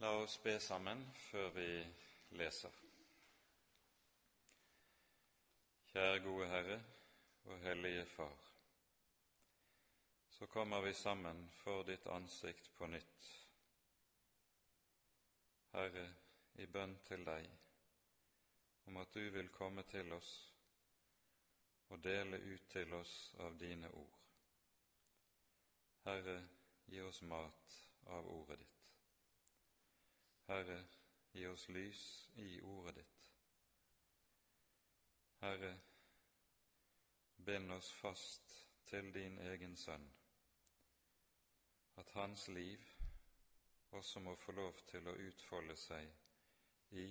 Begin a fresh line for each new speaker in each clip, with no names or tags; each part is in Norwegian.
La oss be sammen før vi leser. Kjære gode Herre og Hellige Far. Så kommer vi sammen for ditt ansikt på nytt. Herre, i bønn til deg om at du vil komme til oss og dele ut til oss av dine ord. Herre, gi oss mat av ordet ditt. Herre, gi oss lys i ordet ditt. Herre, bind oss fast til din egen sønn, at hans liv også må få lov til å utfolde seg i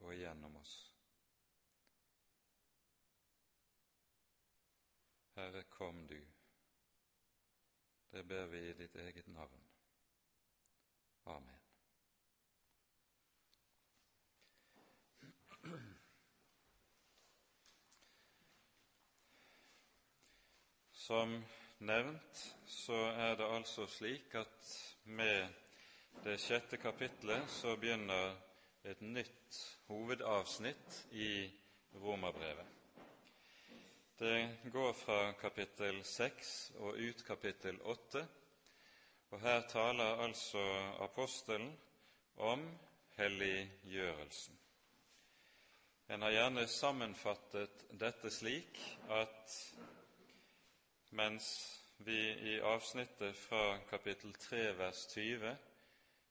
og gjennom oss. Herre, kom du. Det ber vi i ditt eget navn. Amen. Som nevnt så er det altså slik at med det sjette kapitlet så begynner et nytt hovedavsnitt i Romerbrevet. Det går fra kapittel seks og ut kapittel åtte, og her taler altså apostelen om helliggjørelsen. En har gjerne sammenfattet dette slik at mens vi i avsnittet fra kapittel 3 vers 20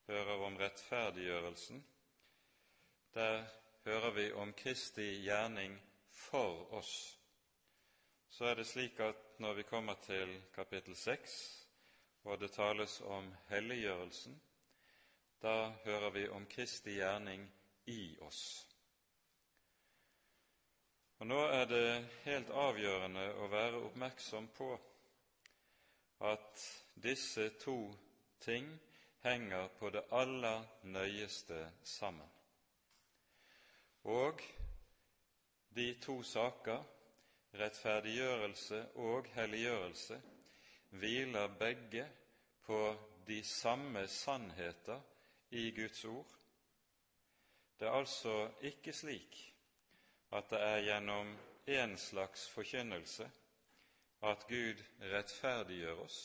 hører om rettferdiggjørelsen, der hører vi om Kristi gjerning for oss. Så er det slik at når vi kommer til kapittel 6, og det tales om helliggjørelsen, da hører vi om Kristi gjerning i oss. Og Nå er det helt avgjørende å være oppmerksom på at disse to ting henger på det aller nøyeste sammen. Og de to saker, rettferdiggjørelse og helliggjørelse, hviler begge på de samme sannheter i Guds ord. Det er altså ikke slik at det er gjennom én slags forkynnelse at Gud rettferdiggjør oss,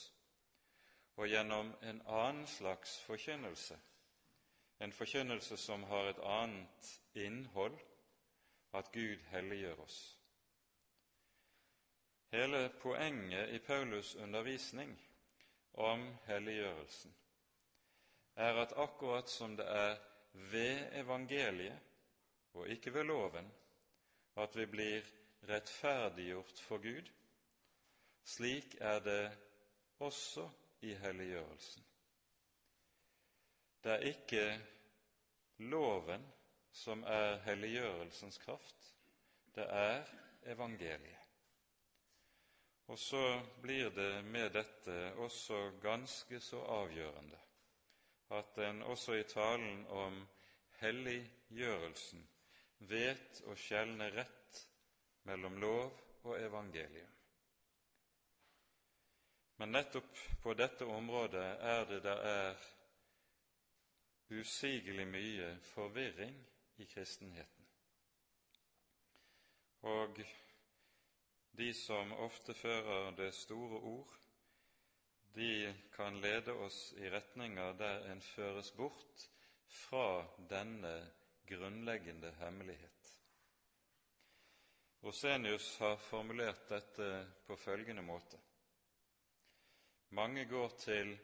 og gjennom en annen slags forkynnelse, en forkynnelse som har et annet innhold, at Gud helliggjør oss. Hele poenget i Paulus' undervisning om helliggjørelsen er at akkurat som det er ved evangeliet og ikke ved loven at vi blir rettferdiggjort for Gud. Slik er det også i helliggjørelsen. Det er ikke loven som er helliggjørelsens kraft, det er evangeliet. Og så blir det med dette også ganske så avgjørende at en også i talen om helliggjørelsen vet å skjelne rett mellom lov og evangelium. Men nettopp på dette området er det der er usigelig mye forvirring i kristenheten. Og de som ofte fører det store ord, de kan lede oss i retninger der en føres bort fra denne grunnleggende hemmelighet. Rosenius har formulert dette på følgende måte.: Mange går til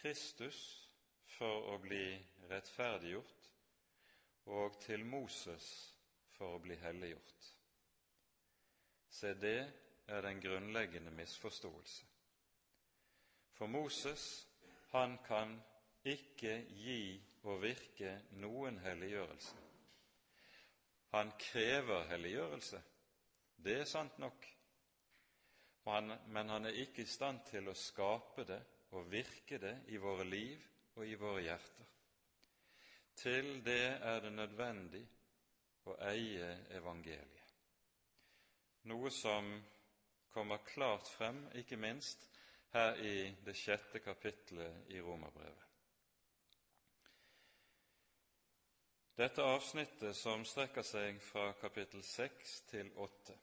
Kristus for å bli rettferdiggjort, og til Moses for å bli helliggjort. Se, det er den grunnleggende misforståelse. For Moses, han kan ikke gi og virke noen helliggjørelse. Han krever helliggjørelse, det er sant nok, men han er ikke i stand til å skape det og virke det i våre liv og i våre hjerter. Til det er det nødvendig å eie evangeliet, noe som kommer klart frem, ikke minst her i det sjette kapitlet i Romerbrevet. Dette avsnittet, som strekker seg fra kapittel 6 til 8,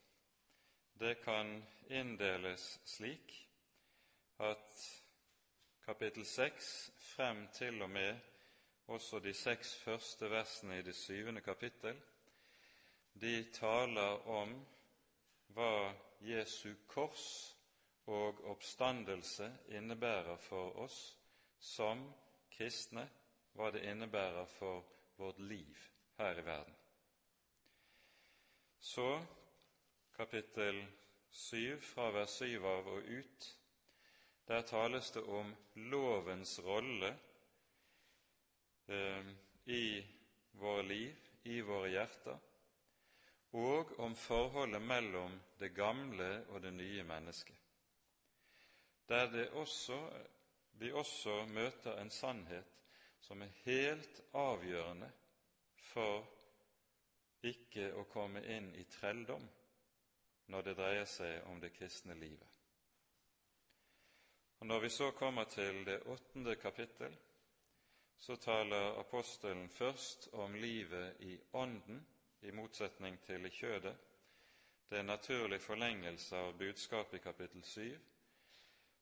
det kan inndeles slik at kapittel 6 frem til og med også de seks første versene i det syvende kapittel, de taler om hva Jesu kors og oppstandelse innebærer for oss som kristne, hva det innebærer for vårt liv her i verden. Så kapittel 7, fra vers 7 av og ut, der tales det om lovens rolle eh, i våre liv, i våre hjerter, og om forholdet mellom det gamle og det nye mennesket, der det også, vi også møter en sannhet som er helt avgjørende for ikke å komme inn i trelldom når det dreier seg om det kristne livet. Og Når vi så kommer til det åttende kapittel, så taler apostelen først om livet i Ånden, i motsetning til i kjødet. Det er en naturlig forlengelse av budskapet i kapittel 7,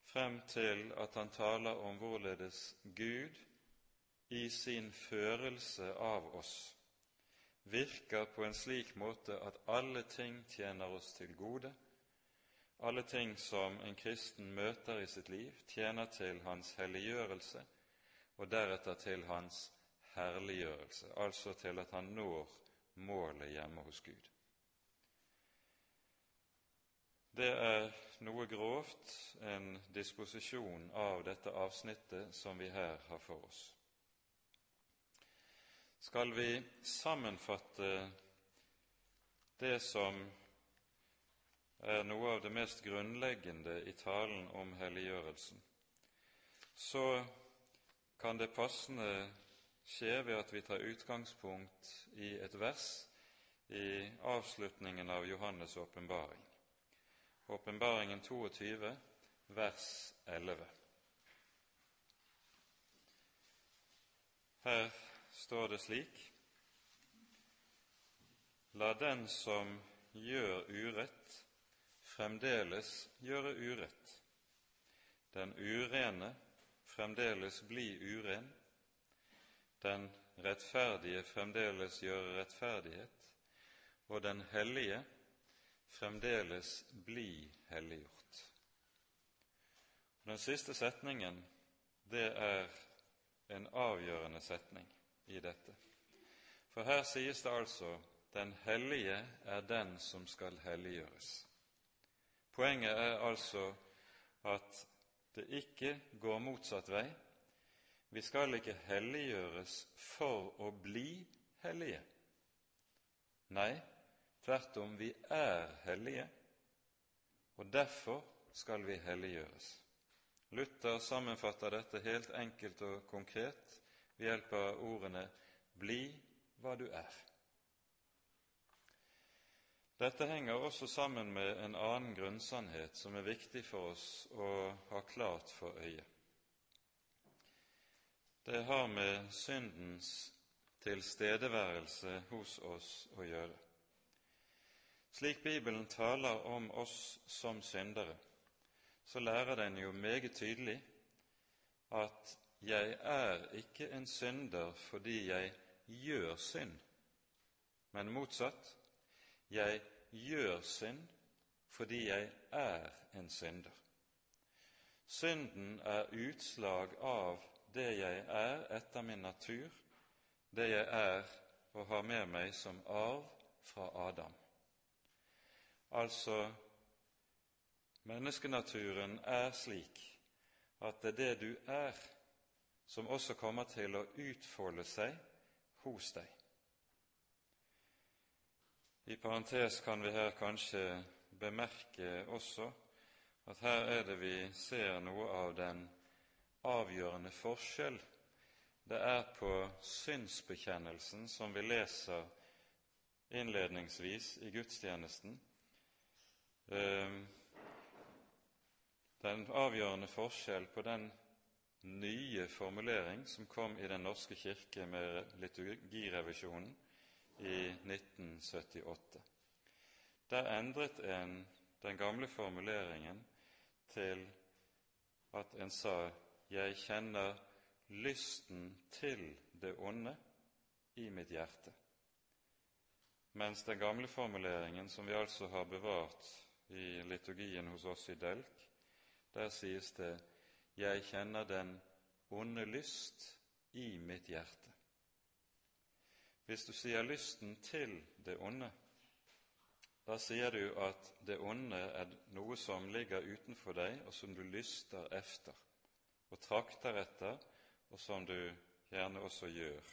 frem til at han taler om hvorledes Gud i sin førelse av oss virker på en slik måte at alle ting tjener oss til gode, alle ting som en kristen møter i sitt liv, tjener til hans helliggjørelse og deretter til hans herliggjørelse, altså til at han når målet hjemme hos Gud. Det er noe grovt en disposisjon av dette avsnittet som vi her har for oss. Skal vi sammenfatte det som er noe av det mest grunnleggende i talen om helliggjørelsen, så kan det passende skje ved at vi tar utgangspunkt i et vers i avslutningen av Johannes' åpenbaring. Åpenbaringen 22, vers 11. Her står det slik:" La den som gjør urett, fremdeles gjøre urett, den urene fremdeles bli uren, den rettferdige fremdeles gjøre rettferdighet, og den hellige fremdeles bli helliggjort. Den siste setningen, det er en avgjørende setning i dette. For her sies det altså den hellige er den som skal helliggjøres. Poenget er altså at det ikke går motsatt vei. Vi skal ikke helliggjøres for å bli hellige. Nei, tvert om, vi er hellige, og derfor skal vi helliggjøres. Luther sammenfatter dette helt enkelt og konkret ved hjelp av ordene 'bli hva du er'. Dette henger også sammen med en annen grunnsannhet som er viktig for oss å ha klart for øyet. Det har med syndens tilstedeværelse hos oss å gjøre. Slik Bibelen taler om oss som syndere, så lærer den jo meget tydelig at jeg er ikke en synder fordi jeg gjør synd, men motsatt jeg gjør synd fordi jeg er en synder. Synden er utslag av det jeg er etter min natur, det jeg er og har med meg som arv fra Adam. Altså, menneskenaturen er slik at det er det du er, som også kommer til å utfolde seg hos deg. I parentes kan vi her kanskje bemerke også at her er det vi ser noe av den avgjørende forskjell det er på synsbekjennelsen som vi leser innledningsvis i gudstjenesten, ehm, den avgjørende forskjell på den nye formulering som kom i Den norske kirke med liturgirevisjonen i 1978. Der endret en den gamle formuleringen til at en sa 'Jeg kjenner lysten til det onde i mitt hjerte', mens den gamle formuleringen, som vi altså har bevart i liturgien hos oss i Delk, der sies det 'Jeg kjenner den onde lyst i mitt hjerte'. Hvis du sier lysten til det onde, da sier du at det onde er noe som ligger utenfor deg, og som du lyster efter og trakter etter, og som du gjerne også gjør.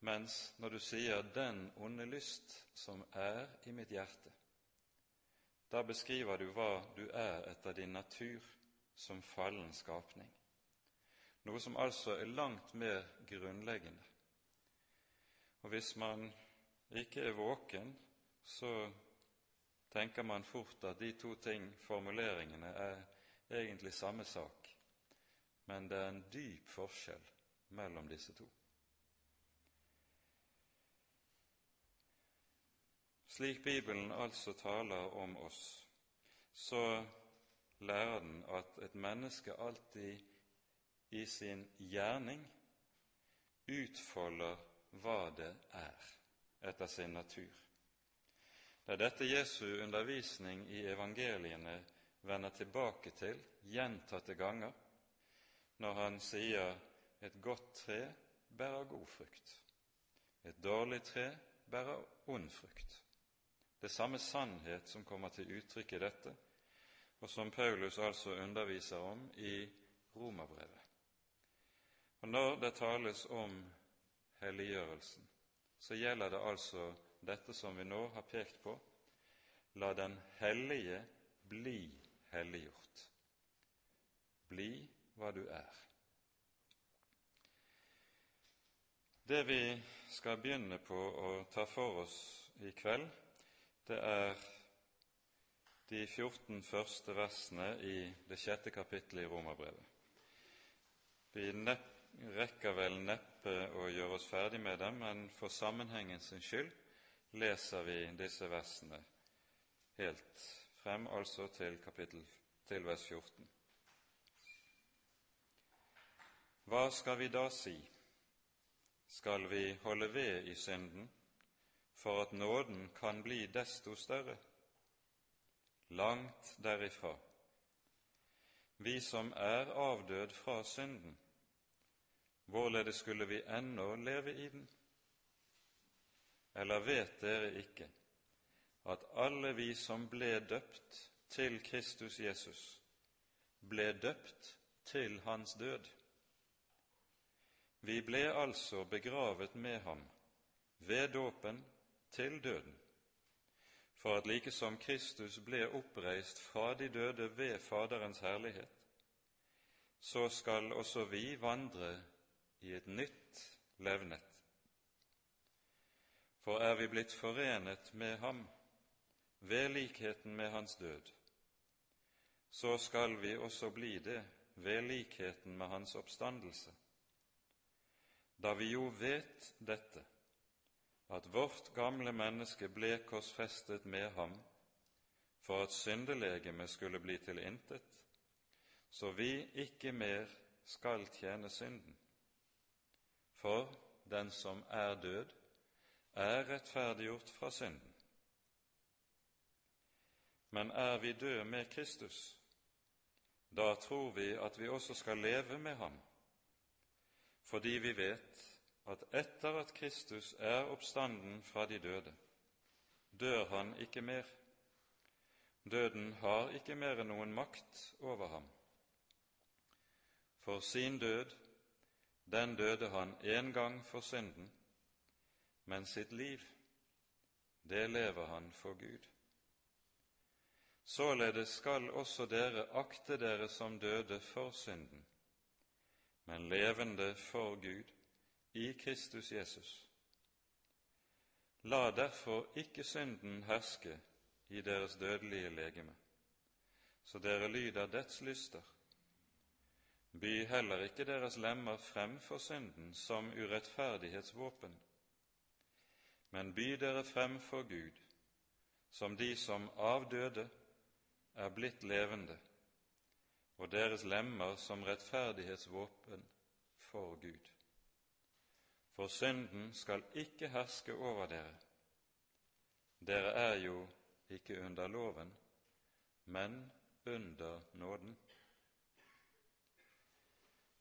Mens når du sier 'den onde lyst som er i mitt hjerte', da beskriver du hva du er etter din natur som fallen skapning, noe som altså er langt mer grunnleggende. Og Hvis man ikke er våken, så tenker man fort at de to ting, formuleringene, er egentlig samme sak, men det er en dyp forskjell mellom disse to. Slik Bibelen altså taler om oss, så lærer den at et menneske alltid i sin gjerning utfolder hva det er etter sin natur. Det er dette Jesu undervisning i evangeliene vender tilbake til gjentatte ganger når han sier et godt tre bærer god frukt, et dårlig tre bærer ond frukt. Det er samme sannhet som kommer til uttrykk i dette, og som Paulus altså underviser om i Romerbrevet. Og Når det tales om helliggjørelsen, så gjelder det altså dette som vi nå har pekt på la den hellige bli helliggjort. Bli hva du er. Det vi skal begynne på å ta for oss i kveld, det er de 14 første versene i det sjette kapittelet i Romerbrevet. Vi rekker vel neppe å gjøre oss ferdig med dem, men for sammenhengens skyld leser vi disse versene helt frem, altså til, kapittel, til vers 14. Hva skal vi da si? Skal vi holde ved i synden for at nåden kan bli desto større? Langt derifra. Vi som er avdød fra synden, Hvorledes skulle vi ennå leve i den? Eller vet dere ikke at alle vi som ble døpt til Kristus Jesus, ble døpt til hans død? Vi ble altså begravet med ham ved dåpen til døden, for at like som Kristus ble oppreist fra de døde ved Faderens herlighet, så skal også vi vandre i et nytt levnet. For er vi blitt forenet med ham ved likheten med hans død, så skal vi også bli det ved likheten med hans oppstandelse. Da vi jo vet dette, at vårt gamle menneske ble korsfestet med ham for at syndelegemet skulle bli til intet, så vi ikke mer skal tjene synden. For den som er død, er rettferdiggjort fra synden. Men er vi døde med Kristus, da tror vi at vi også skal leve med ham, fordi vi vet at etter at Kristus er oppstanden fra de døde, dør han ikke mer. Døden har ikke mer noen makt over ham. For sin død den døde han en gang for synden, men sitt liv, det lever han for Gud. Således skal også dere akte dere som døde for synden, men levende for Gud i Kristus Jesus. La derfor ikke synden herske i deres dødelige legeme, så dere lyder dets lyster By heller ikke deres lemmer frem for synden som urettferdighetsvåpen, men by dere frem for Gud som de som avdøde er blitt levende, og deres lemmer som rettferdighetsvåpen for Gud. For synden skal ikke herske over dere. Dere er jo ikke under loven, men under nåden.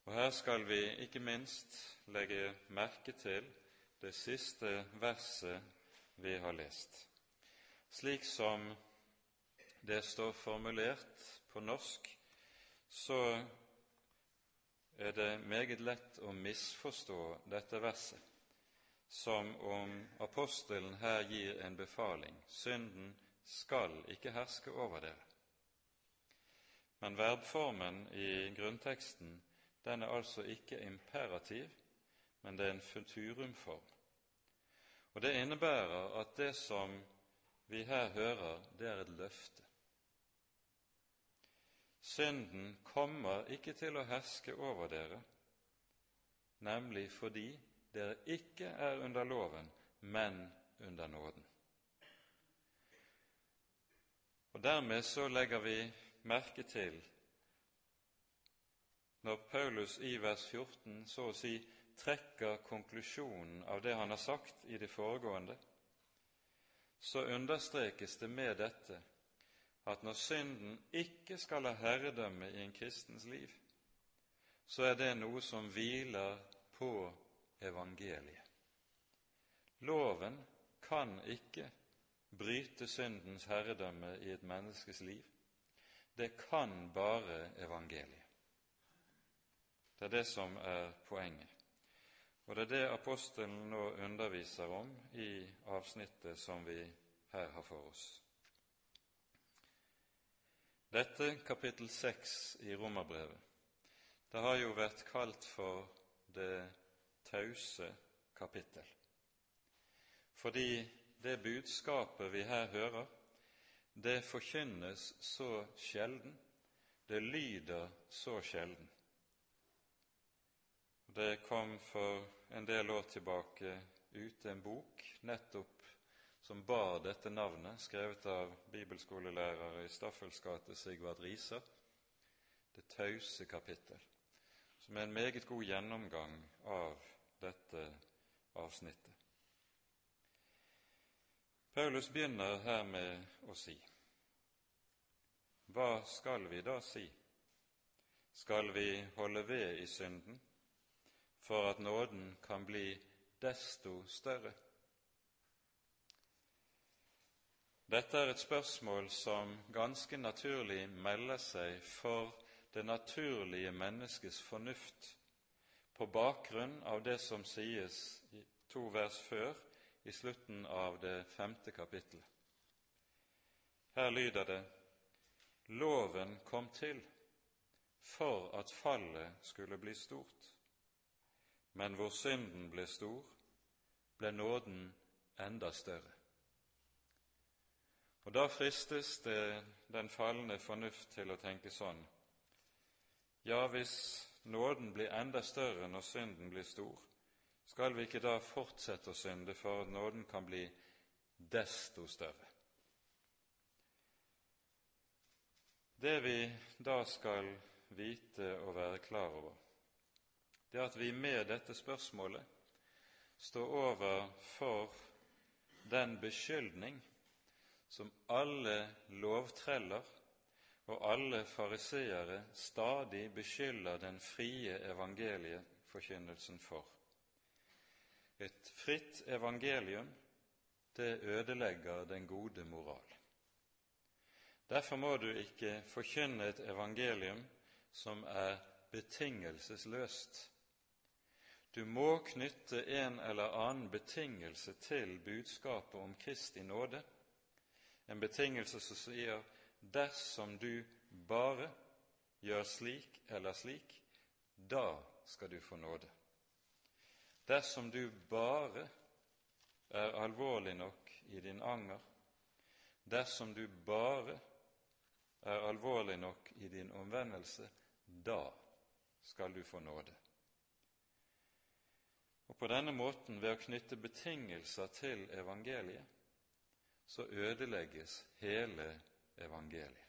Og Her skal vi ikke minst legge merke til det siste verset vi har lest. Slik som det står formulert på norsk, så er det meget lett å misforstå dette verset som om apostelen her gir en befaling synden skal ikke herske over dere. Men verbformen i grunnteksten den er altså ikke imperativ, men det er en futurumform. Og Det innebærer at det som vi her hører, det er et løfte. Synden kommer ikke til å herske over dere, nemlig fordi dere ikke er under loven, men under nåden. Og Dermed så legger vi merke til når Paulus i vers 14 så å si trekker konklusjonen av det han har sagt i det foregående, så understrekes det med dette at når synden ikke skal ha herredømme i en kristens liv, så er det noe som hviler på evangeliet. Loven kan ikke bryte syndens herredømme i et menneskes liv. Det kan bare evangeliet. Det er det som er poenget. Og det er det apostelen nå underviser om i avsnittet som vi her har for oss. Dette kapittel seks i Romerbrevet, det har jo vært kalt for det tause kapittel, fordi det budskapet vi her hører, det forkynnes så sjelden, det lyder så sjelden. Det kom for en del år tilbake ut en bok nettopp som bar dette navnet, skrevet av bibelskolelærer i Staffels gate Sigvard Riise, Det tause kapittel, som er en meget god gjennomgang av dette avsnittet. Paulus begynner her med å si Hva skal vi da si? Skal vi holde ved i synden for at nåden kan bli desto større? Dette er et spørsmål som ganske naturlig melder seg for det naturlige menneskets fornuft på bakgrunn av det som sies i to vers før i slutten av det femte kapittelet. Her lyder det:" Loven kom til for at fallet skulle bli stort, men hvor synden ble stor, ble nåden enda større. Og Da fristes det den falne fornuft til å tenke sånn Ja, hvis nåden blir enda større når synden blir stor, skal vi ikke da fortsette å synde for at nåden kan bli desto større? Det vi da skal vite og være klar over, det er at vi med dette spørsmålet står over for den beskyldning som alle lovtreller og alle fariseere stadig beskylder den frie evangelieforkynnelsen for. Et fritt evangelium, det ødelegger den gode moral. Derfor må du ikke forkynne et evangelium som er betingelsesløst. Du må knytte en eller annen betingelse til budskapet om Kristi nåde, en betingelse som sier dersom du bare gjør slik eller slik, da skal du få nåde. Dersom du bare er alvorlig nok i din anger, dersom du bare er alvorlig nok i din omvendelse, da skal du få nåde. Og På denne måten, ved å knytte betingelser til evangeliet, så ødelegges hele evangeliet.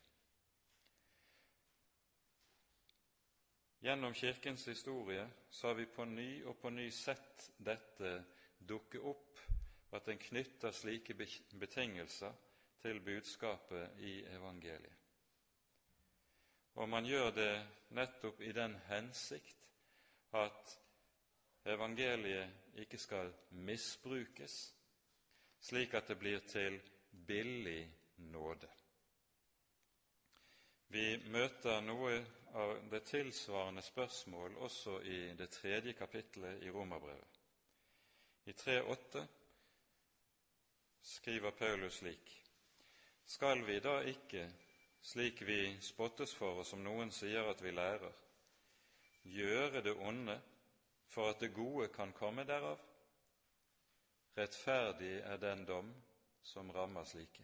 Gjennom Kirkens historie så har vi på ny og på ny sett dette dukke opp, at en knytter slike betingelser til budskapet i evangeliet. Og man gjør det nettopp i den hensikt at evangeliet ikke skal misbrukes, slik at det blir til billig nåde. Vi møter noe av det tilsvarende spørsmål også i det tredje kapittelet i Romerbrevet. I 3.8 skriver Paulus slik.: Skal vi da ikke, slik vi spottes for og som noen sier at vi lærer, gjøre det onde for at det gode kan komme derav? Rettferdig er den dom som rammer slike.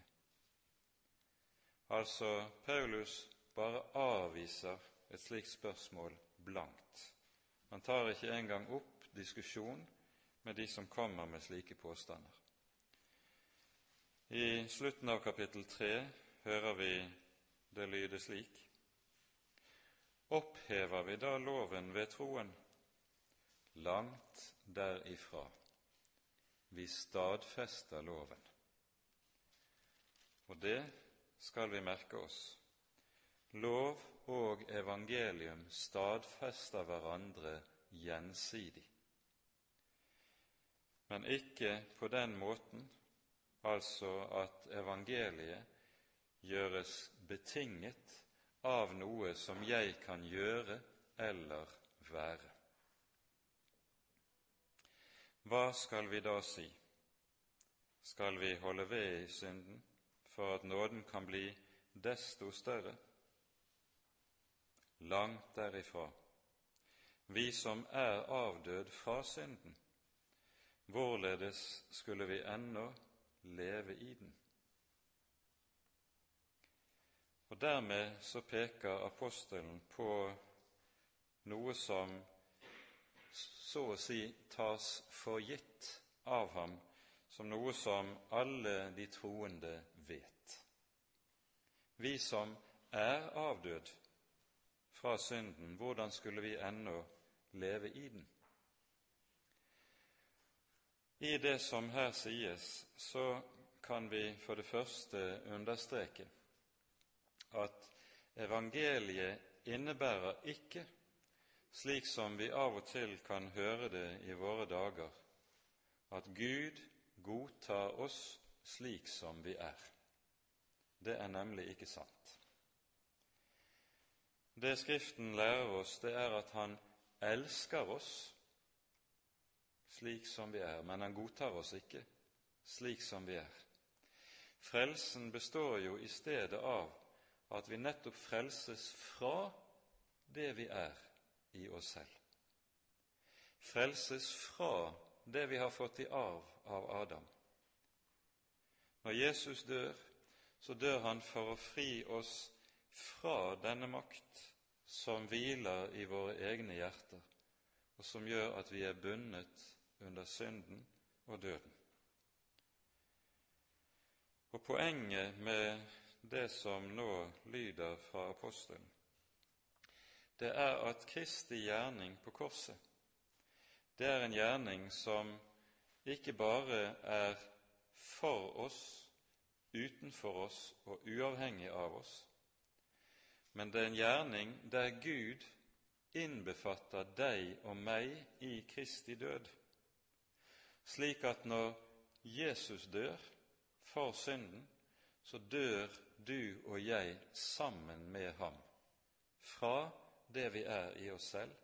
Altså, Paulus bare avviser et slikt spørsmål blankt. Han tar ikke engang opp diskusjon med de som kommer med slike påstander. I slutten av kapittel tre hører vi det lyde slik.: Opphever vi da loven ved troen? Langt derifra. Vi stadfester loven. Og det skal vi merke oss. Lov og evangelium stadfester hverandre gjensidig, men ikke på den måten altså at evangeliet gjøres betinget av noe som jeg kan gjøre eller være. Hva skal vi da si? Skal vi holde ved i synden for at nåden kan bli desto større? Langt derifra. Vi som er avdød fra synden, hvorledes skulle vi ennå leve i den? Og Dermed så peker apostelen på noe som så å si tas for gitt av ham som noe som alle de troende vet. Vi som er avdød fra synden, hvordan skulle vi ennå leve i den? I det som her sies, så kan vi for det første understreke at evangeliet innebærer ikke, slik som vi av og til kan høre det i våre dager, at Gud godtar oss slik som vi er. Det er nemlig ikke sant. Det Skriften lærer oss, det er at Han elsker oss slik som vi er, men Han godtar oss ikke slik som vi er. Frelsen består jo i stedet av at vi nettopp frelses fra det vi er i oss selv. Frelses fra det vi har fått i arv av Adam. Når Jesus dør, så dør han for å fri oss fra denne makt som hviler i våre egne hjerter, og som gjør at vi er bundet under synden og døden. Og Poenget med det som nå lyder fra apostelen, det er at Kristi gjerning på korset, det er en gjerning som ikke bare er for oss, utenfor oss og uavhengig av oss, men det er en gjerning der Gud innbefatter deg og meg i Kristi død slik at når Jesus dør for synden, så dør du og jeg sammen med ham fra det vi er i oss selv,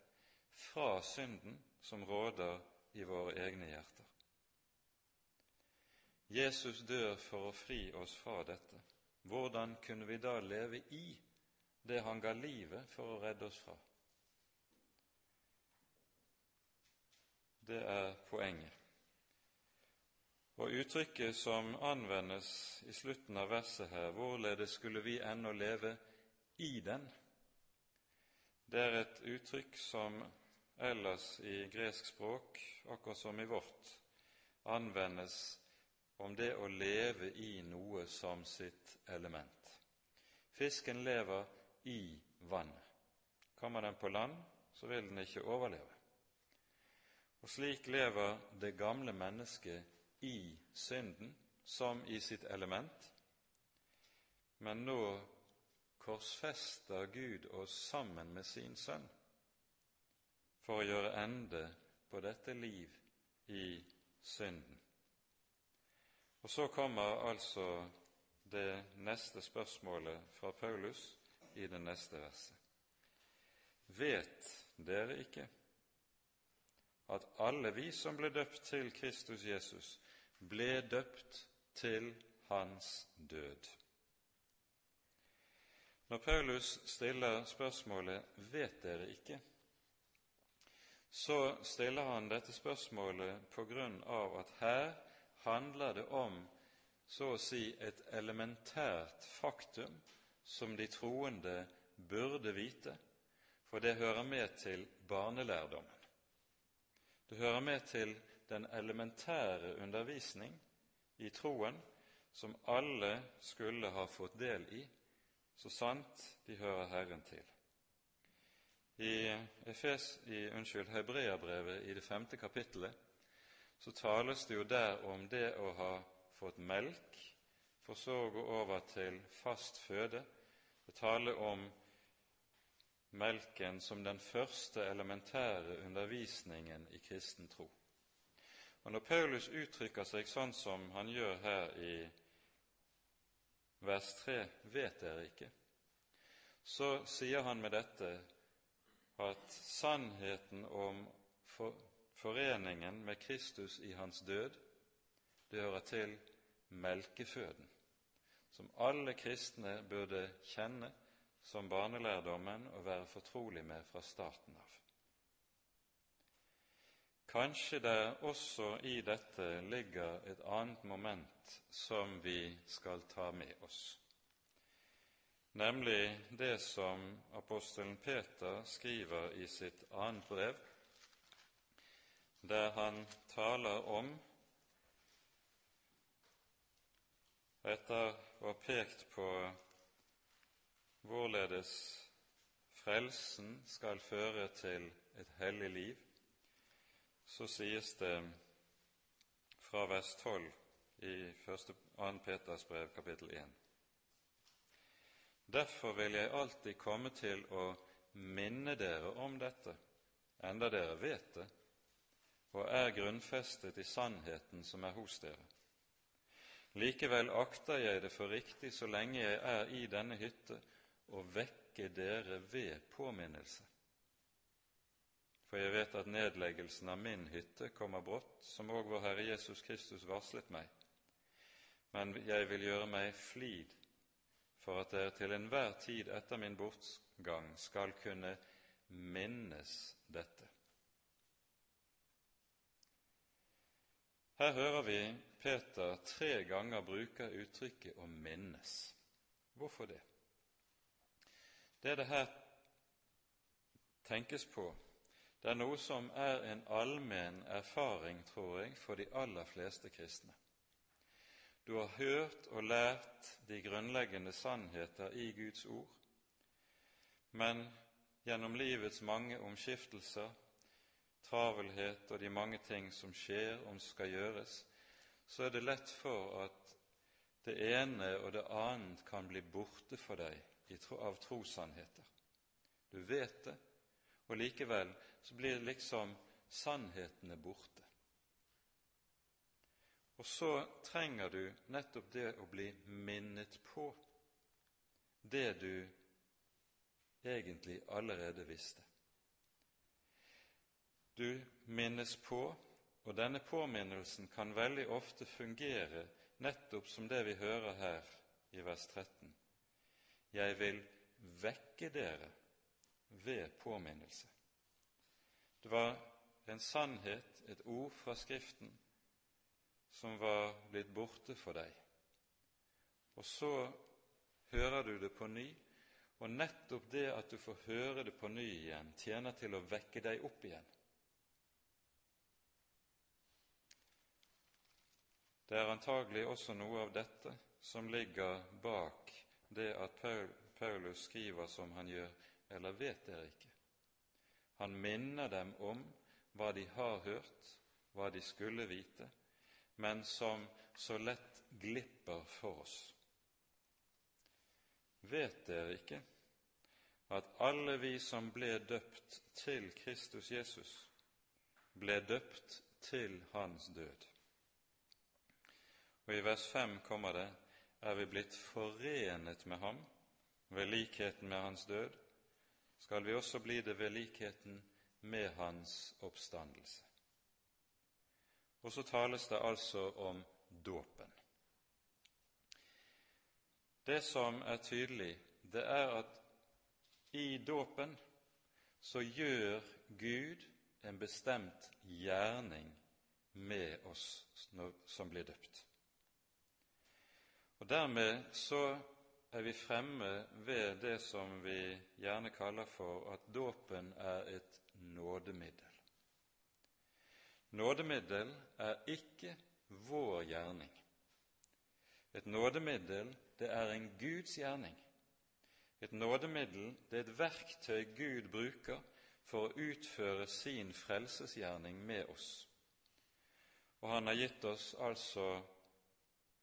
fra synden som råder i våre egne hjerter. Jesus dør for å fri oss fra dette. Hvordan kunne vi da leve i det han ga livet for å redde oss fra? Det er poenget. Og uttrykket som anvendes i slutten av verset her, hvorledes skulle vi ennå leve i den, det er et uttrykk som ellers i gresk språk, akkurat som i vårt, anvendes om det å leve i noe som sitt element. Fisken lever i vannet. Kommer den på land, så vil den ikke overleve. Og slik lever det gamle mennesket i synden som i sitt element, men nå korsfester Gud oss sammen med sin sønn for å gjøre ende på dette liv i synden. Og så kommer altså det neste spørsmålet fra Paulus i det neste verset. Vet dere ikke at alle vi som ble døpt til Kristus Jesus, ble døpt til hans død? Når Paulus stiller spørsmålet 'Vet dere ikke?', så stiller han dette spørsmålet på grunn av at her handler det om så å si et elementært faktum som de troende burde vite, for det hører med til barnelærdommen. Det hører med til den elementære undervisning i troen som alle skulle ha fått del i, så sant de hører Herren til. I, Efes, i unnskyld, Hebreabrevet i det femte kapittelet så tales det jo der om det å ha fått melk, for så å gå over til fast føde. Det taler om melken som den første elementære undervisningen i kristen tro. Og Når Paulus uttrykker seg sånn som han gjør her i vers 3, vet dere ikke, så sier han med dette at sannheten om foreningen med Kristus i hans død, det hører til melkeføden, som alle kristne burde kjenne som barnelærdommen og være fortrolig med fra starten av. Kanskje det også i dette ligger et annet moment som vi skal ta med oss, nemlig det som apostelen Peter skriver i sitt annet brev, der han taler om etter å ha pekt på hvorledes frelsen skal føre til et hellig liv, så sies det fra vers 12 i 1. Peters brev, kapittel 1. Derfor vil jeg alltid komme til å minne dere om dette, enda dere vet det, og er grunnfestet i sannheten som er hos dere. Likevel akter jeg det for riktig, så lenge jeg er i denne hytte, å vekke dere ved påminnelse. For jeg vet at nedleggelsen av min hytte kommer brått, som òg vår Herre Jesus Kristus varslet meg. Men jeg vil gjøre meg flid for at dere til enhver tid etter min bortgang skal kunne minnes dette. Her hører vi Peter tre ganger bruke uttrykket 'å minnes'. Hvorfor det? Det det her tenkes på, det er noe som er en allmenn erfaring, tror jeg, for de aller fleste kristne. Du har hørt og lært de grunnleggende sannheter i Guds ord, men gjennom livets mange omskiftelser, travelhet og de mange ting som skjer og skal gjøres, så er det lett for at det ene og det annet kan bli borte for deg av trossannheter. Du vet det, og likevel så blir liksom sannhetene borte. Og så trenger du nettopp det å bli minnet på det du egentlig allerede visste. Du minnes på, og denne påminnelsen kan veldig ofte fungere nettopp som det vi hører her i vers 13. Jeg vil vekke dere ved påminnelse. Det var en sannhet, et ord fra Skriften, som var blitt borte for deg. Og så hører du det på ny, Og nettopp det at du får høre det på ny igjen, tjener til å vekke deg opp igjen. Det er antagelig også noe av dette som ligger bak det at Paulus skriver som han gjør, eller vet dere ikke? Han minner dem om hva de har hørt, hva de skulle vite, men som så lett glipper for oss. Vet dere ikke at alle vi som ble døpt til Kristus Jesus, ble døpt til Hans død? Og i vers 5 kommer det er vi blitt forenet med ham ved likheten med hans død, skal vi også bli det ved likheten med hans oppstandelse. Og så tales det altså om dåpen. Det som er tydelig, det er at i dåpen så gjør Gud en bestemt gjerning med oss som blir døpt. Og Dermed så er vi fremme ved det som vi gjerne kaller for at dåpen er et nådemiddel. Nådemiddel er ikke vår gjerning. Et nådemiddel, det er en Guds gjerning. Et nådemiddel, det er et verktøy Gud bruker for å utføre sin frelsesgjerning med oss. Og han har gitt oss altså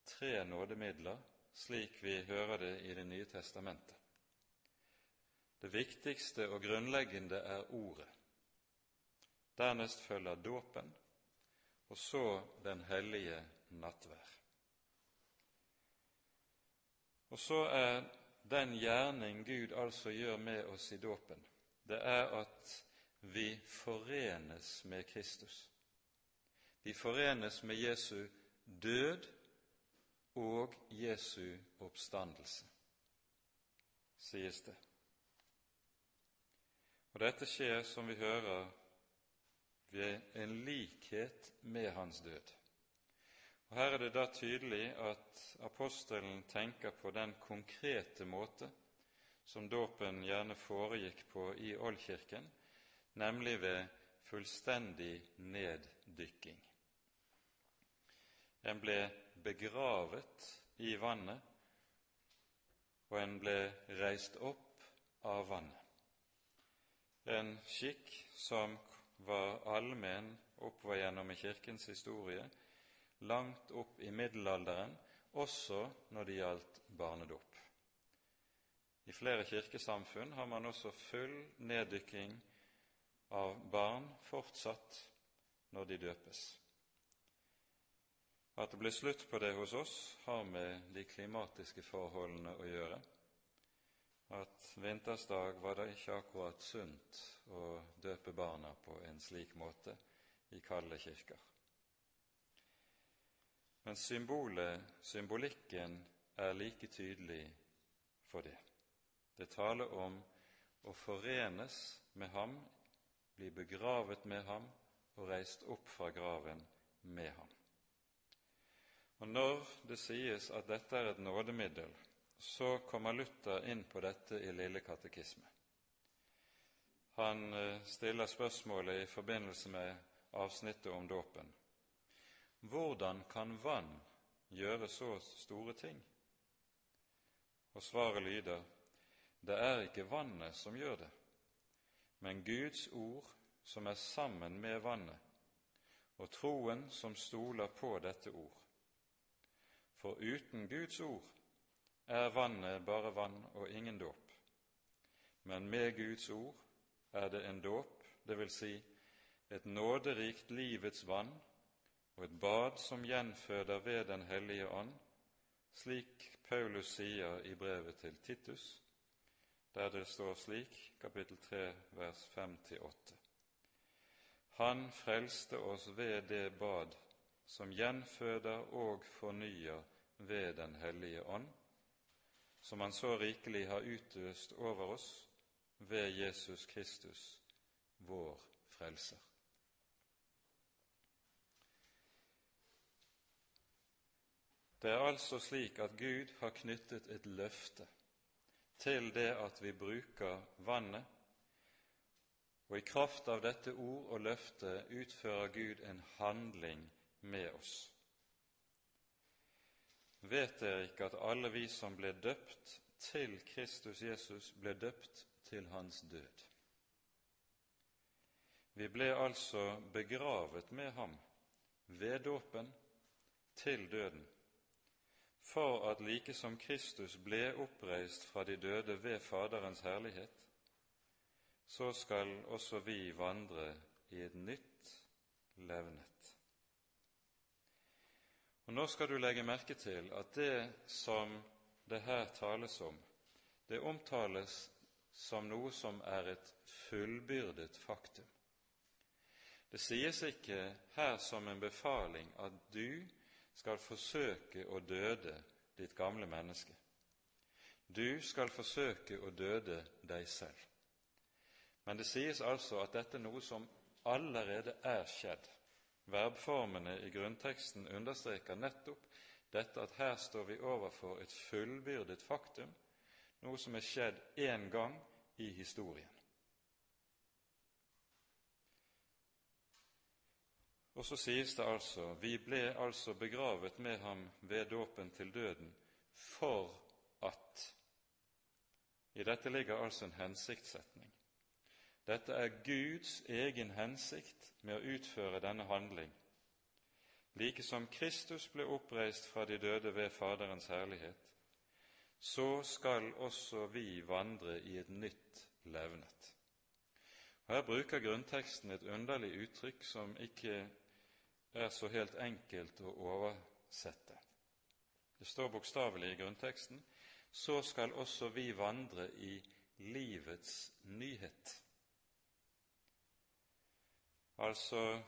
tre nådemidler, slik vi hører det i Det nye testamentet. Det viktigste og grunnleggende er Ordet. Dernest følger dåpen, og så Den hellige nattvær. Og så er den gjerning Gud altså gjør med oss i dåpen, det er at vi forenes med Kristus. Vi forenes med Jesu død og Jesu oppstandelse, sies det. Og dette skjer, som vi hører, ved en likhet med hans død. Og Her er det da tydelig at apostelen tenker på den konkrete måte som dåpen gjerne foregikk på i oldkirken, nemlig ved fullstendig neddykking. En ble begravet i vannet, og en ble reist opp av vannet. En skikk som var allmenn oppover gjennom i Kirkens historie, langt opp i middelalderen, også når det gjaldt barnedåp. I flere kirkesamfunn har man også full neddykking av barn fortsatt når de døpes. At det ble slutt på det hos oss, har med de klimatiske forholdene å gjøre. At vintersdag var det ikke akkurat sunt å døpe barna på en slik måte i kalde kirker. Men symbolet, symbolikken, er like tydelig for det. Det taler om å forenes med ham, bli begravet med ham og reist opp fra graven med ham. Og Når det sies at dette er et nådemiddel, så kommer Luther inn på dette i Lille katekisme. Han eh, stiller spørsmålet i forbindelse med avsnittet om dåpen. Hvordan kan vann gjøre så store ting? Og svaret lyder det er ikke vannet som gjør det, men Guds ord som er sammen med vannet, og troen som stoler på dette ord. For uten Guds ord er vannet bare vann og ingen dåp. Men med Guds ord er det en dåp, dvs. Si et nåderikt livets vann og et bad som gjenføder ved Den hellige ånd, slik Paulus sier i brevet til Titus, der det står slik, kapittel 3, vers 5-8. Han frelste oss ved det bad som gjenføder og fornyer ved Den hellige ånd, som Han så rikelig har utøst over oss ved Jesus Kristus, vår Frelser. Det er altså slik at Gud har knyttet et løfte til det at vi bruker vannet, og i kraft av dette ord og løfte utfører Gud en handling med oss. Vet dere ikke at alle vi som ble døpt til Kristus Jesus, ble døpt til hans død? Vi ble altså begravet med ham ved dåpen til døden, for at like som Kristus ble oppreist fra de døde ved Faderens herlighet, så skal også vi vandre i et nytt levnet. Og Nå skal du legge merke til at det som det her tales om, det omtales som noe som er et fullbyrdet faktum. Det sies ikke her som en befaling at du skal forsøke å døde ditt gamle menneske. Du skal forsøke å døde deg selv. Men det sies altså at dette er noe som allerede er skjedd. Verbformene i grunnteksten understreker nettopp dette at her står vi overfor et fullbyrdet faktum, noe som er skjedd én gang i historien. Og så sies det altså vi ble altså begravet med ham ved dåpen til døden for at I dette ligger altså en hensiktssetning. Dette er Guds egen hensikt med å utføre denne handling. Like som Kristus ble oppreist fra de døde ved Faderens herlighet, så skal også vi vandre i et nytt levnet. Og Her bruker grunnteksten et underlig uttrykk som ikke er så helt enkelt å oversette. Det står bokstavelig i grunnteksten så skal også vi vandre i livets nyhet. Altså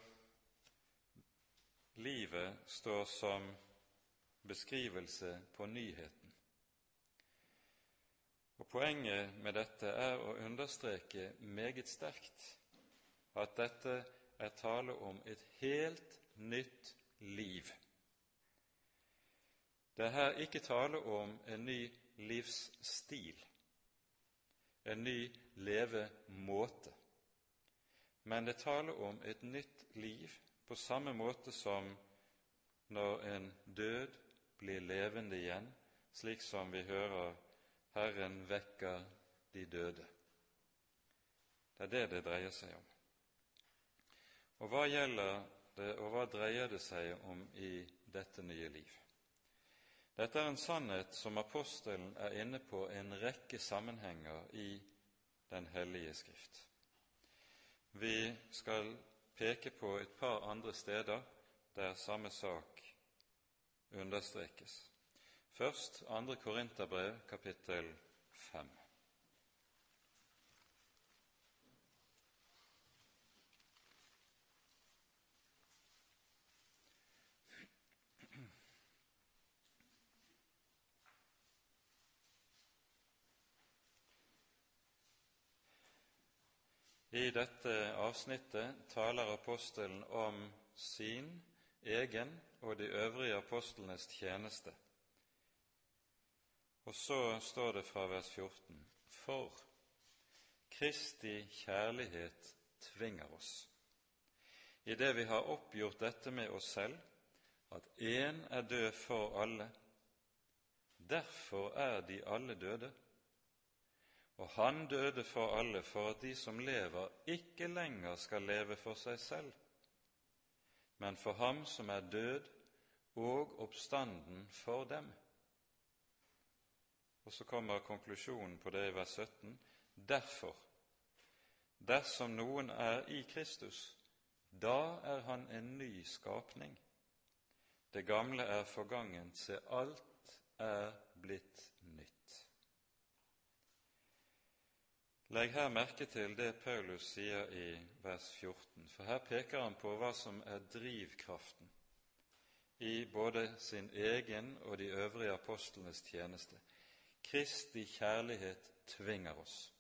livet står som beskrivelse på nyheten. Og Poenget med dette er å understreke meget sterkt at dette er tale om et helt nytt liv. Det er her ikke tale om en ny livsstil, en ny levemåte men det taler om et nytt liv på samme måte som når en død blir levende igjen, slik som vi hører Herren vekker de døde. Det er det det dreier seg om. Og hva gjelder det, og hva dreier det seg om i dette nye liv? Dette er en sannhet som apostelen er inne på en rekke sammenhenger i Den hellige Skrift. Vi skal peke på et par andre steder der samme sak understrekes. Først 2. Korinterbrev, kapittel 5. I dette avsnittet taler apostelen om sin egen og de øvrige apostlenes tjeneste. Og så står det fra vers 14.: For Kristi kjærlighet tvinger oss, idet vi har oppgjort dette med oss selv, at én er død for alle, derfor er de alle døde. Og han døde for alle for at de som lever, ikke lenger skal leve for seg selv, men for ham som er død og oppstanden for dem. Og så kommer konklusjonen på det i vers 17. Derfor, dersom noen er i Kristus, da er han en ny skapning. Det gamle er forgangent, se, alt er blitt nytt. Legg her merke til det Paulus sier i vers 14, for her peker han på hva som er drivkraften i både sin egen og de øvrige apostlenes tjeneste. Kristi kjærlighet tvinger oss.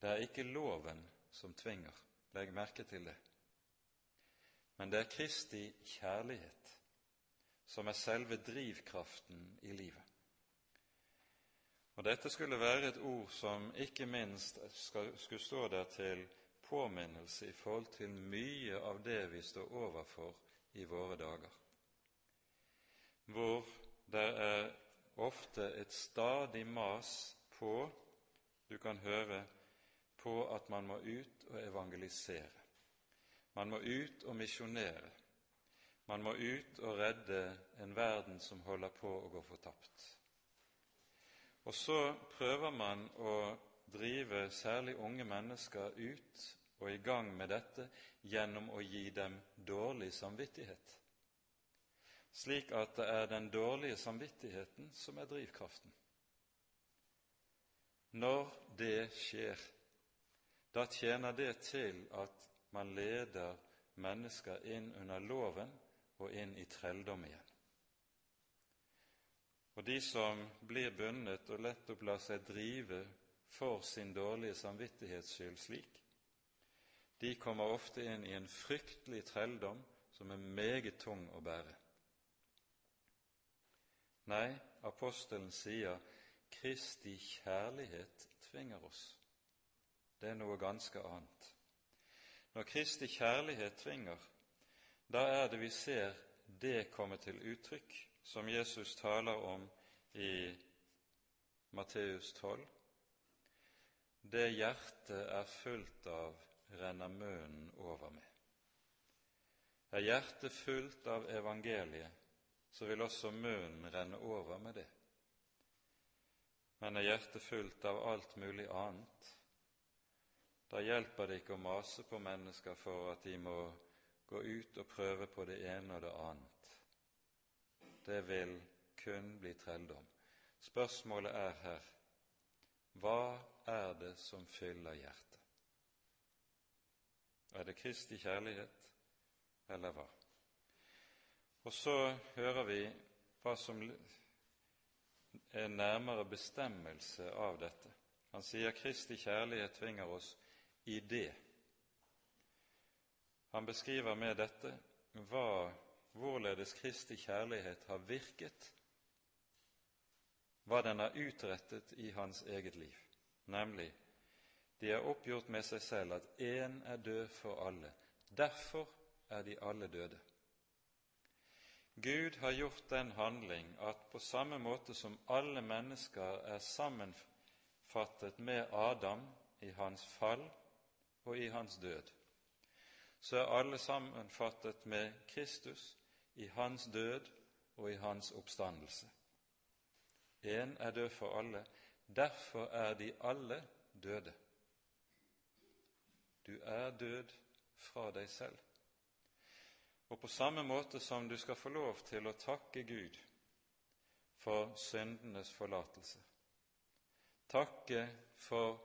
Det er ikke loven som tvinger, legg merke til det, men det er Kristi kjærlighet som er selve drivkraften i livet. Og Dette skulle være et ord som ikke minst skulle stå der til påminnelse i forhold til mye av det vi står overfor i våre dager, hvor det er ofte et stadig mas på, du kan høre, på at man må ut og evangelisere. Man må ut og misjonere. Man må ut og redde en verden som holder på å gå fortapt. Og så prøver man å drive særlig unge mennesker ut og i gang med dette gjennom å gi dem dårlig samvittighet, slik at det er den dårlige samvittigheten som er drivkraften. Når det skjer, da tjener det til at man leder mennesker inn under loven og inn i trelldom igjen. Og de som blir bundet og nettopp lar seg drive for sin dårlige samvittighets skyld slik, de kommer ofte inn i en fryktelig trelldom som er meget tung å bære. Nei, apostelen sier Kristi kjærlighet tvinger oss. Det er noe ganske annet. Når Kristi kjærlighet tvinger, da er det vi ser det komme til uttrykk, som Jesus taler om i Matteus 12. Det hjertet er fullt av, renner munnen over med. Er hjertet fullt av evangeliet, så vil også munnen renne over med det. Men er hjertet fullt av alt mulig annet, da hjelper det ikke å mase på mennesker for at de må gå ut og prøve på det ene og det annet. Det vil kun bli trelldom. Spørsmålet er her hva er det som fyller hjertet? Er det Kristi kjærlighet, eller hva? Og så hører vi hva som er nærmere bestemmelse av dette. Han sier Kristi kjærlighet tvinger oss i det. Han beskriver med dette hva, hvorledes Kristi kjærlighet har virket, hva den har utrettet i hans eget liv, nemlig de har oppgjort med seg selv at én er død for alle. Derfor er de alle døde. Gud har gjort den handling at på samme måte som alle mennesker er sammenfattet med Adam i hans fall og i hans død, så er alle sammenfattet med Kristus i hans død og i hans oppstandelse. Én er død for alle, derfor er de alle døde. Du er død fra deg selv. Og på samme måte som du skal få lov til å takke Gud for syndenes forlatelse, takke for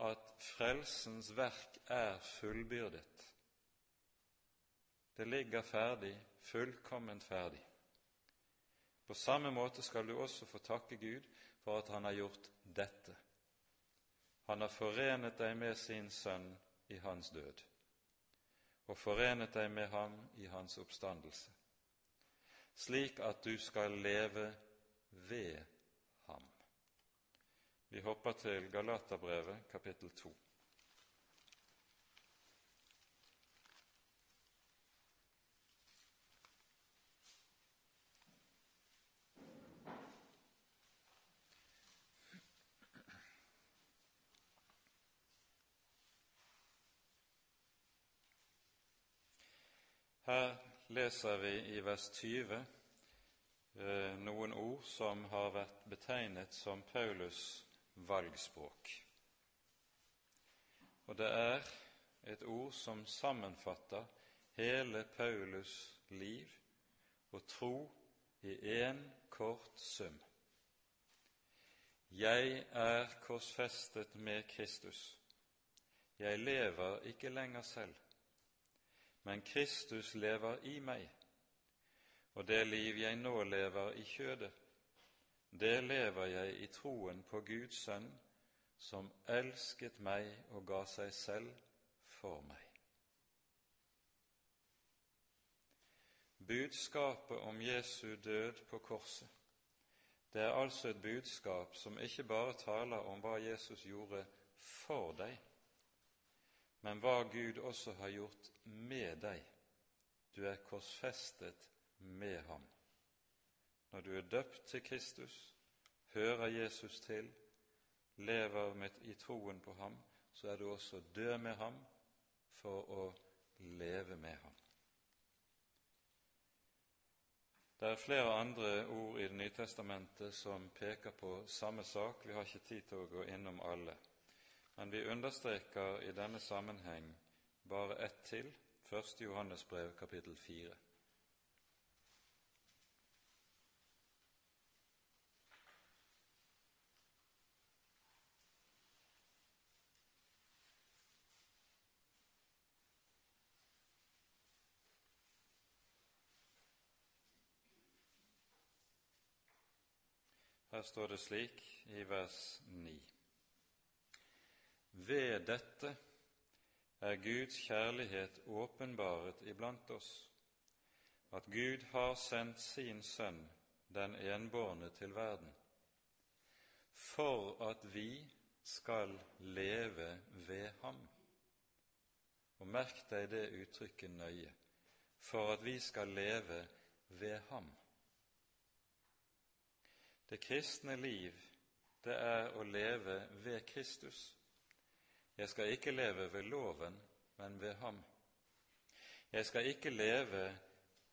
at frelsens verk er fullbyrdet. Det ligger ferdig, fullkomment ferdig. På samme måte skal du også få takke Gud for at Han har gjort dette. Han har forenet deg med sin Sønn i hans død og forenet deg med ham i hans oppstandelse, slik at du skal leve ved ham. Vi hopper til Galaterbrevet, kapittel 2. Her leser vi i vers 20 eh, noen ord som har vært betegnet som Paulus' valgspråk. Og det er et ord som sammenfatter hele Paulus' liv og tro i én kort sum. Jeg er korsfestet med Kristus. Jeg lever ikke lenger selv men Kristus lever i meg, og det liv jeg nå lever i kjødet, det lever jeg i troen på Guds sønn, som elsket meg og ga seg selv for meg. Budskapet om Jesu død på korset, Det er altså et budskap som ikke bare taler om hva Jesus gjorde for deg, men hva Gud også har gjort med deg. Du er korsfestet med ham. Når du er døpt til Kristus, hører Jesus til, lever med, i troen på ham, så er du også død med ham for å leve med ham. Det er flere andre ord i Det nye testamentet som peker på samme sak. Vi har ikke tid til å gå innom alle. Men vi understreker i denne sammenheng bare ett til, 1. Johannes brev, kapittel 4. Her står det slik i vers 9. Ved dette er Guds kjærlighet åpenbaret iblant oss, at Gud har sendt sin Sønn, den enbårne, til verden, for at vi skal leve ved ham. Og merk deg det uttrykket nøye for at vi skal leve ved ham. Det kristne liv, det er å leve ved Kristus. Jeg skal ikke leve ved loven, men ved ham. Jeg skal ikke leve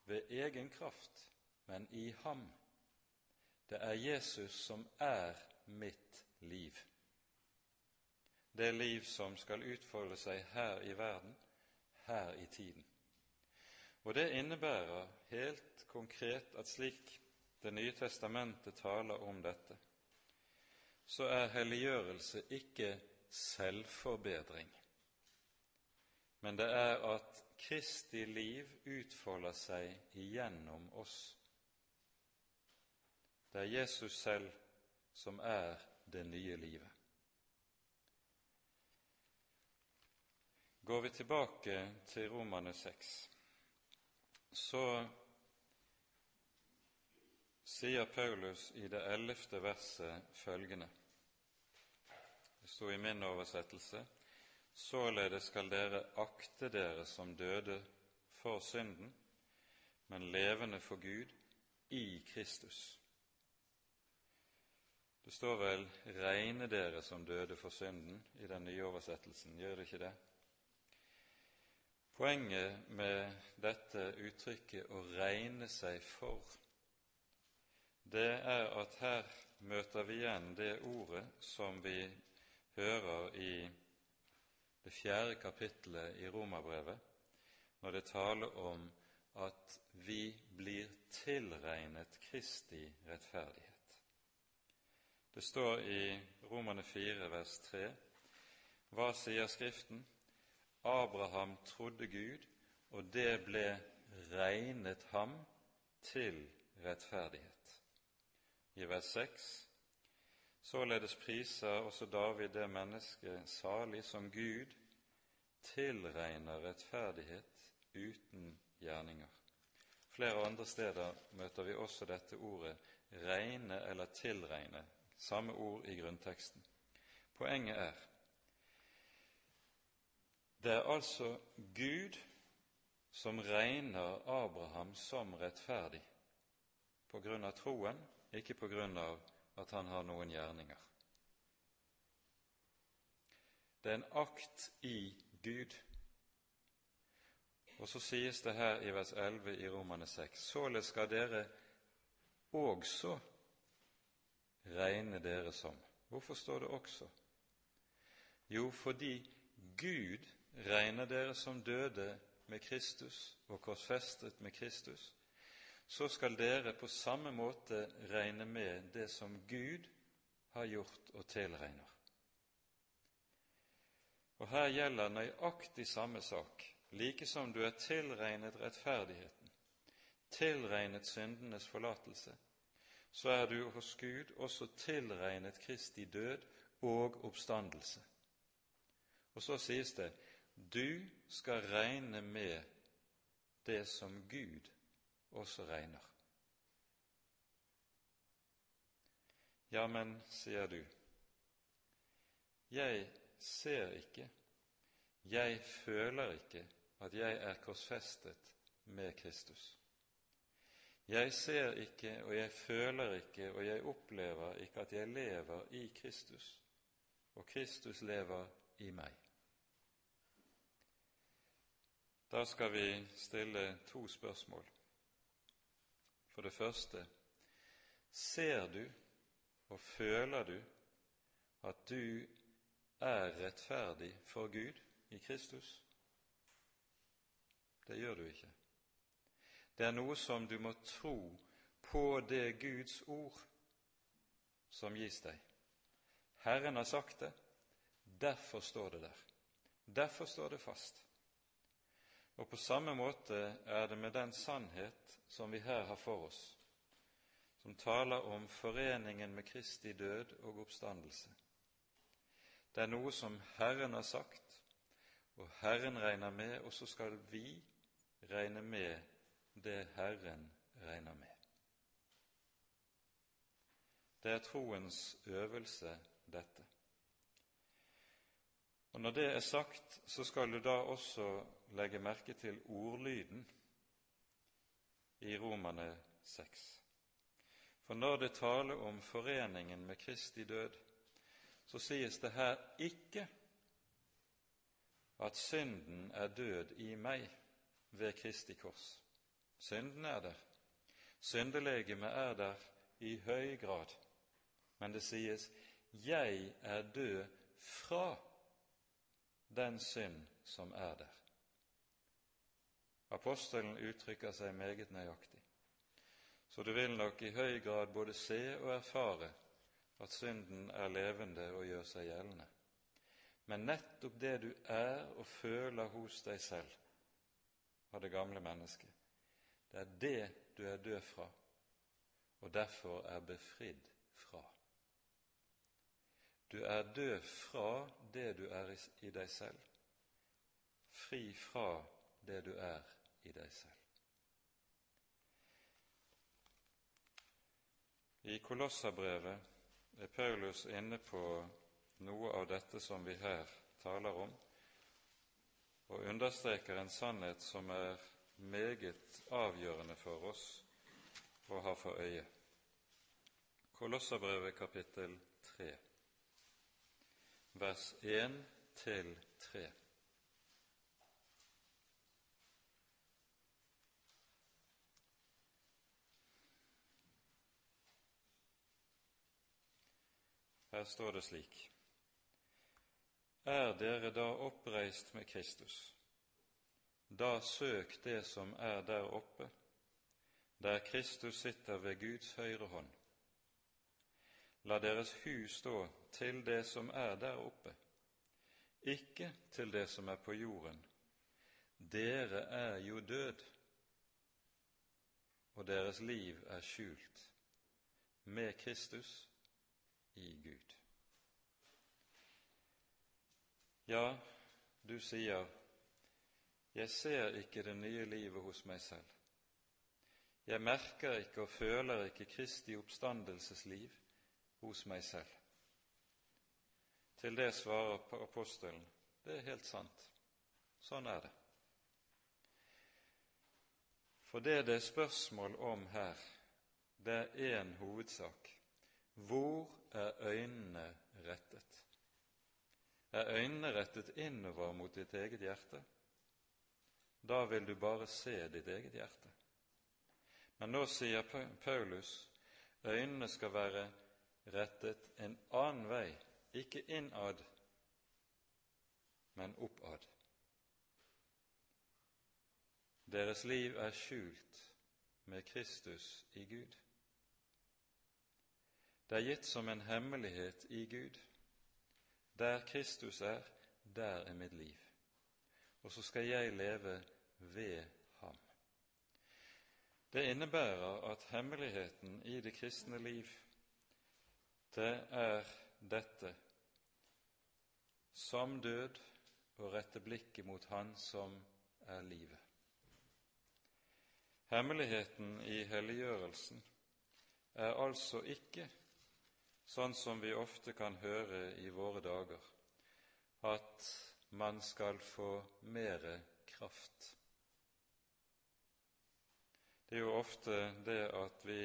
ved egen kraft, men i ham. Det er Jesus som er mitt liv. Det liv som skal utfolde seg her i verden, her i tiden. Og det innebærer helt konkret at slik det nye testamentet taler om dette, så er helliggjørelse ikke selvforbedring, men det er at Kristi liv utfolder seg igjennom oss. Det er Jesus selv som er det nye livet. Går vi tilbake til Romane 6, så sier Paulus i det ellevte verset følgende Det sto i min oversettelse Således skal dere akte dere som døde for synden, men levende for Gud i Kristus. Det står vel 'regne dere som døde for synden' i den nye oversettelsen, gjør det ikke det? Poenget med dette uttrykket 'å regne seg for' det er at her møter vi igjen det ordet som vi hører i det fjerde kapittelet i Romerbrevet, når det taler om at vi blir tilregnet Kristi rettferdighet. Det står i Romane 4, vers 3. Hva sier Skriften? Abraham trodde Gud, og det ble regnet ham til rettferdighet i vers 6. Således priser også David det mennesket salig som Gud tilregner rettferdighet uten gjerninger. Flere andre steder møter vi også dette ordet regne eller tilregne, samme ord i grunnteksten. Poenget er det er altså Gud som regner Abraham som rettferdig på grunn av troen ikke på grunn av at han har noen gjerninger. Det er en akt i Gud. Og så sies det her i vers 11 i Romane 6.: Således skal dere også regne dere som. Hvorfor står det også? Jo, fordi Gud regner dere som døde med Kristus og korsfestet med Kristus, så skal dere på samme måte regne med det som Gud har gjort og tilregner. Og her gjelder nøyaktig samme sak. Like som du er tilregnet rettferdigheten, tilregnet syndenes forlatelse, så er du hos Gud også tilregnet Kristi død og oppstandelse. Og så sies det du skal regne med det som Gud også regner. Ja, men, sier du, jeg ser ikke, jeg føler ikke at jeg er korsfestet med Kristus. Jeg ser ikke, og jeg føler ikke, og jeg opplever ikke at jeg lever i Kristus, og Kristus lever i meg. Da skal vi stille to spørsmål. For det første ser du og føler du at du er rettferdig for Gud i Kristus? Det gjør du ikke. Det er noe som du må tro på det Guds ord som gis deg. Herren har sagt det, derfor står det der. Derfor står det fast. Og på samme måte er det med den sannhet som vi her har for oss, som taler om foreningen med Kristi død og oppstandelse. Det er noe som Herren har sagt, og Herren regner med, og så skal vi regne med det Herren regner med. Det er troens øvelse, dette. Og Når det er sagt, så skal du da også legge merke til ordlyden i Romane 6. For når det taler om foreningen med Kristi død, så sies det her ikke at synden er død i meg ved Kristi kors. Synden er der. Syndelegemet er der i høy grad. Men det sies 'Jeg er død fra den synd som er der'. Apostelen uttrykker seg meget nøyaktig. Så du vil nok i høy grad både se og erfare at synden er levende og gjør seg gjeldende. Men nettopp det du er og føler hos deg selv av det gamle mennesket, det er det du er død fra, og derfor er befridd fra. Du er død fra det du er i deg selv, fri fra det du er i deg selv. I Kolosserbrevet er Paulus inne på noe av dette som vi her taler om, og understreker en sannhet som er meget avgjørende for oss å ha for øye. Kolosserbrevet kapittel 3, vers 1 til 3. Her står det slik Er dere da oppreist med Kristus? Da søk det som er der oppe, der Kristus sitter ved Guds høyre hånd. La deres hus stå til det som er der oppe, ikke til det som er på jorden. Dere er jo død, og deres liv er skjult med Kristus i Gud. Ja, du sier jeg ser ikke det nye livet hos meg selv. Jeg merker ikke og føler ikke Kristi oppstandelsesliv hos meg selv. Til det svarer apostelen det er helt sant. Sånn er det. For det det er spørsmål om her, det er én hovedsak. Hvor er øynene rettet? Er øynene rettet innover mot ditt eget hjerte? Da vil du bare se ditt eget hjerte. Men nå sier Paulus øynene skal være rettet en annen vei, ikke innad, men oppad. Deres liv er skjult med Kristus i Gud. Det er gitt som en hemmelighet i Gud. Der Kristus er, der er mitt liv og så skal jeg leve ved ham. Det innebærer at hemmeligheten i det kristne liv, det er dette som død å rette blikket mot Han som er livet. Hemmeligheten i helliggjørelsen er altså ikke sånn som vi ofte kan høre i våre dager, at man skal få mere kraft. Det er jo ofte det at vi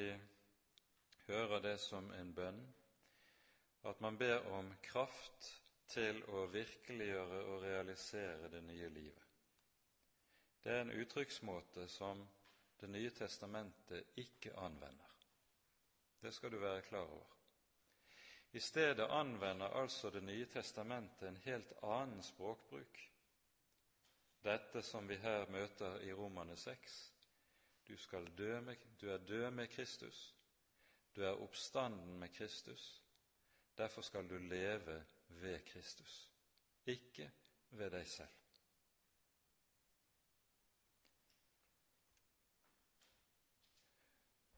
hører det som en bønn, at man ber om kraft til å virkeliggjøre og realisere det nye livet. Det er en uttrykksmåte som Det nye testamentet ikke anvender. Det skal du være klar over. I stedet anvender altså Det nye testamentet en helt annen språkbruk. Dette som vi her møter i Romane 6. Du, dø med, du er død med Kristus, du er oppstanden med Kristus. Derfor skal du leve ved Kristus, ikke ved deg selv.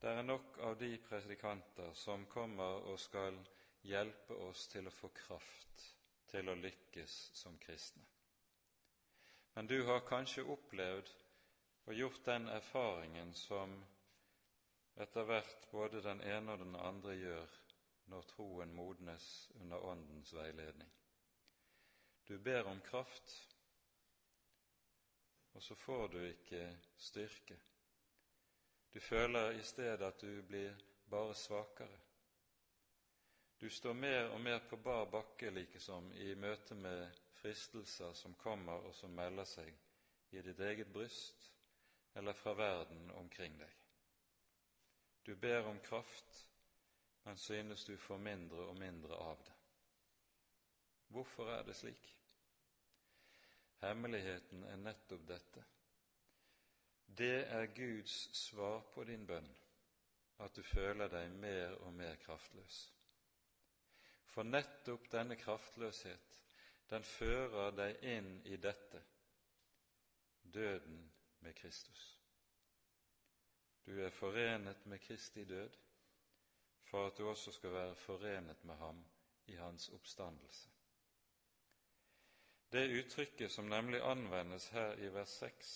Det er nok av de predikanter som kommer og skal hjelpe oss til å få kraft til å lykkes som kristne. Men du har kanskje opplevd og gjort den erfaringen som etter hvert både den ene og den andre gjør når troen modnes under Åndens veiledning. Du ber om kraft, og så får du ikke styrke. Du føler i stedet at du blir bare svakere. Du står mer og mer på bar bakke, likesom, i møte med fristelser som kommer og som melder seg i ditt eget bryst eller fra verden omkring deg. Du ber om kraft, men synes du får mindre og mindre av det. Hvorfor er det slik? Hemmeligheten er nettopp dette. Det er Guds svar på din bønn, at du føler deg mer og mer kraftløs. For nettopp denne kraftløshet, den fører deg inn i dette, døden med Kristus. Du er forenet med Kristi død for at du også skal være forenet med ham i hans oppstandelse. Det uttrykket som nemlig anvendes her i vers 6,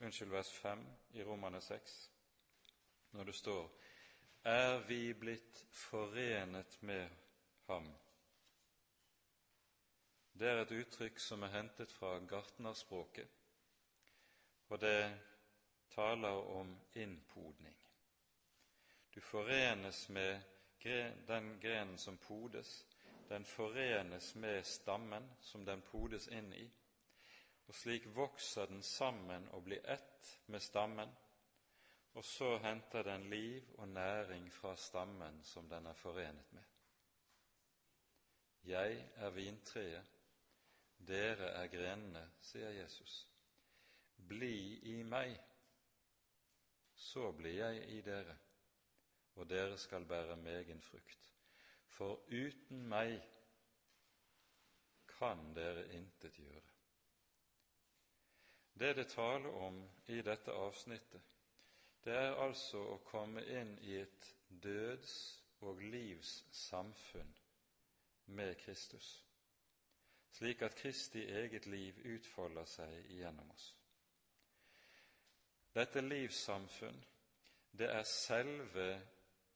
unnskyld, vers 5 i Romane 6, når det står er vi blitt forenet med ham. Det er et uttrykk som er hentet fra gartnerspråket, og det taler om innpodning. Du forenes med den grenen som podes, den forenes med stammen som den podes inn i, og slik vokser den sammen og blir ett med stammen, og så henter den liv og næring fra stammen som den er forenet med. Jeg er vintreet, dere er grenene, sier Jesus. Bli i meg, så blir jeg i dere, og dere skal bære megen frukt. For uten meg kan dere intet gjøre. Det det taler om i dette avsnittet, det er altså å komme inn i et døds- og livssamfunn med Kristus, slik at Kristi eget liv utfolder seg igjennom oss. Dette livssamfunn, det er selve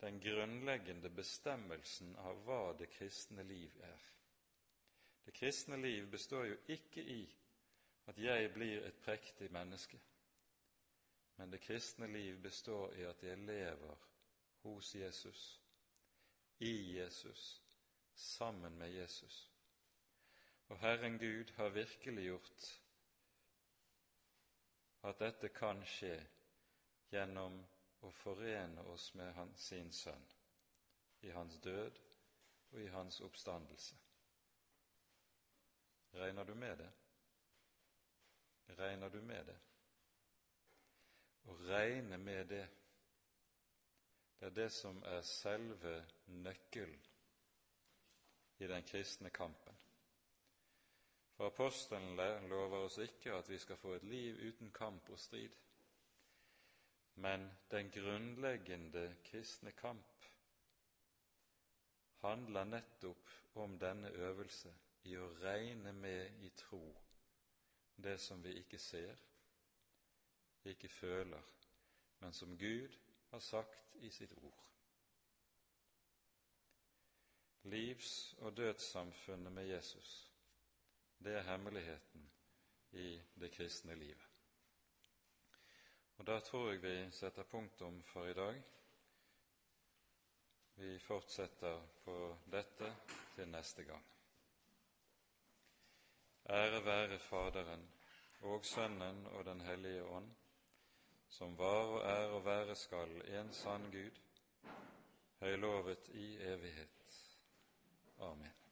den grunnleggende bestemmelsen av hva det kristne liv er. Det kristne liv består jo ikke i at jeg blir et prektig menneske, men det kristne liv består i at jeg lever hos Jesus, i Jesus, sammen med Jesus. Og Herren Gud har virkeliggjort at dette kan skje gjennom å forene oss med hans, sin sønn i hans død og i hans oppstandelse. Regner du med det? Regner du med det? Å regne med det, det er det som er selve nøkkelen i den kristne kampen. For apostelen lover oss ikke at vi skal få et liv uten kamp og strid. Men den grunnleggende kristne kamp handler nettopp om denne øvelse i å regne med i tro det som vi ikke ser, ikke føler, men som Gud har sagt i sitt ord. Livs- og dødssamfunnet med Jesus. Det er hemmeligheten i det kristne livet. Og Da tror jeg vi setter punktum for i dag. Vi fortsetter på dette til neste gang. Ære være Faderen og Sønnen og Den hellige ånd, som var og er og være skal en sann Gud, høylovet i evighet. Oh, Amen.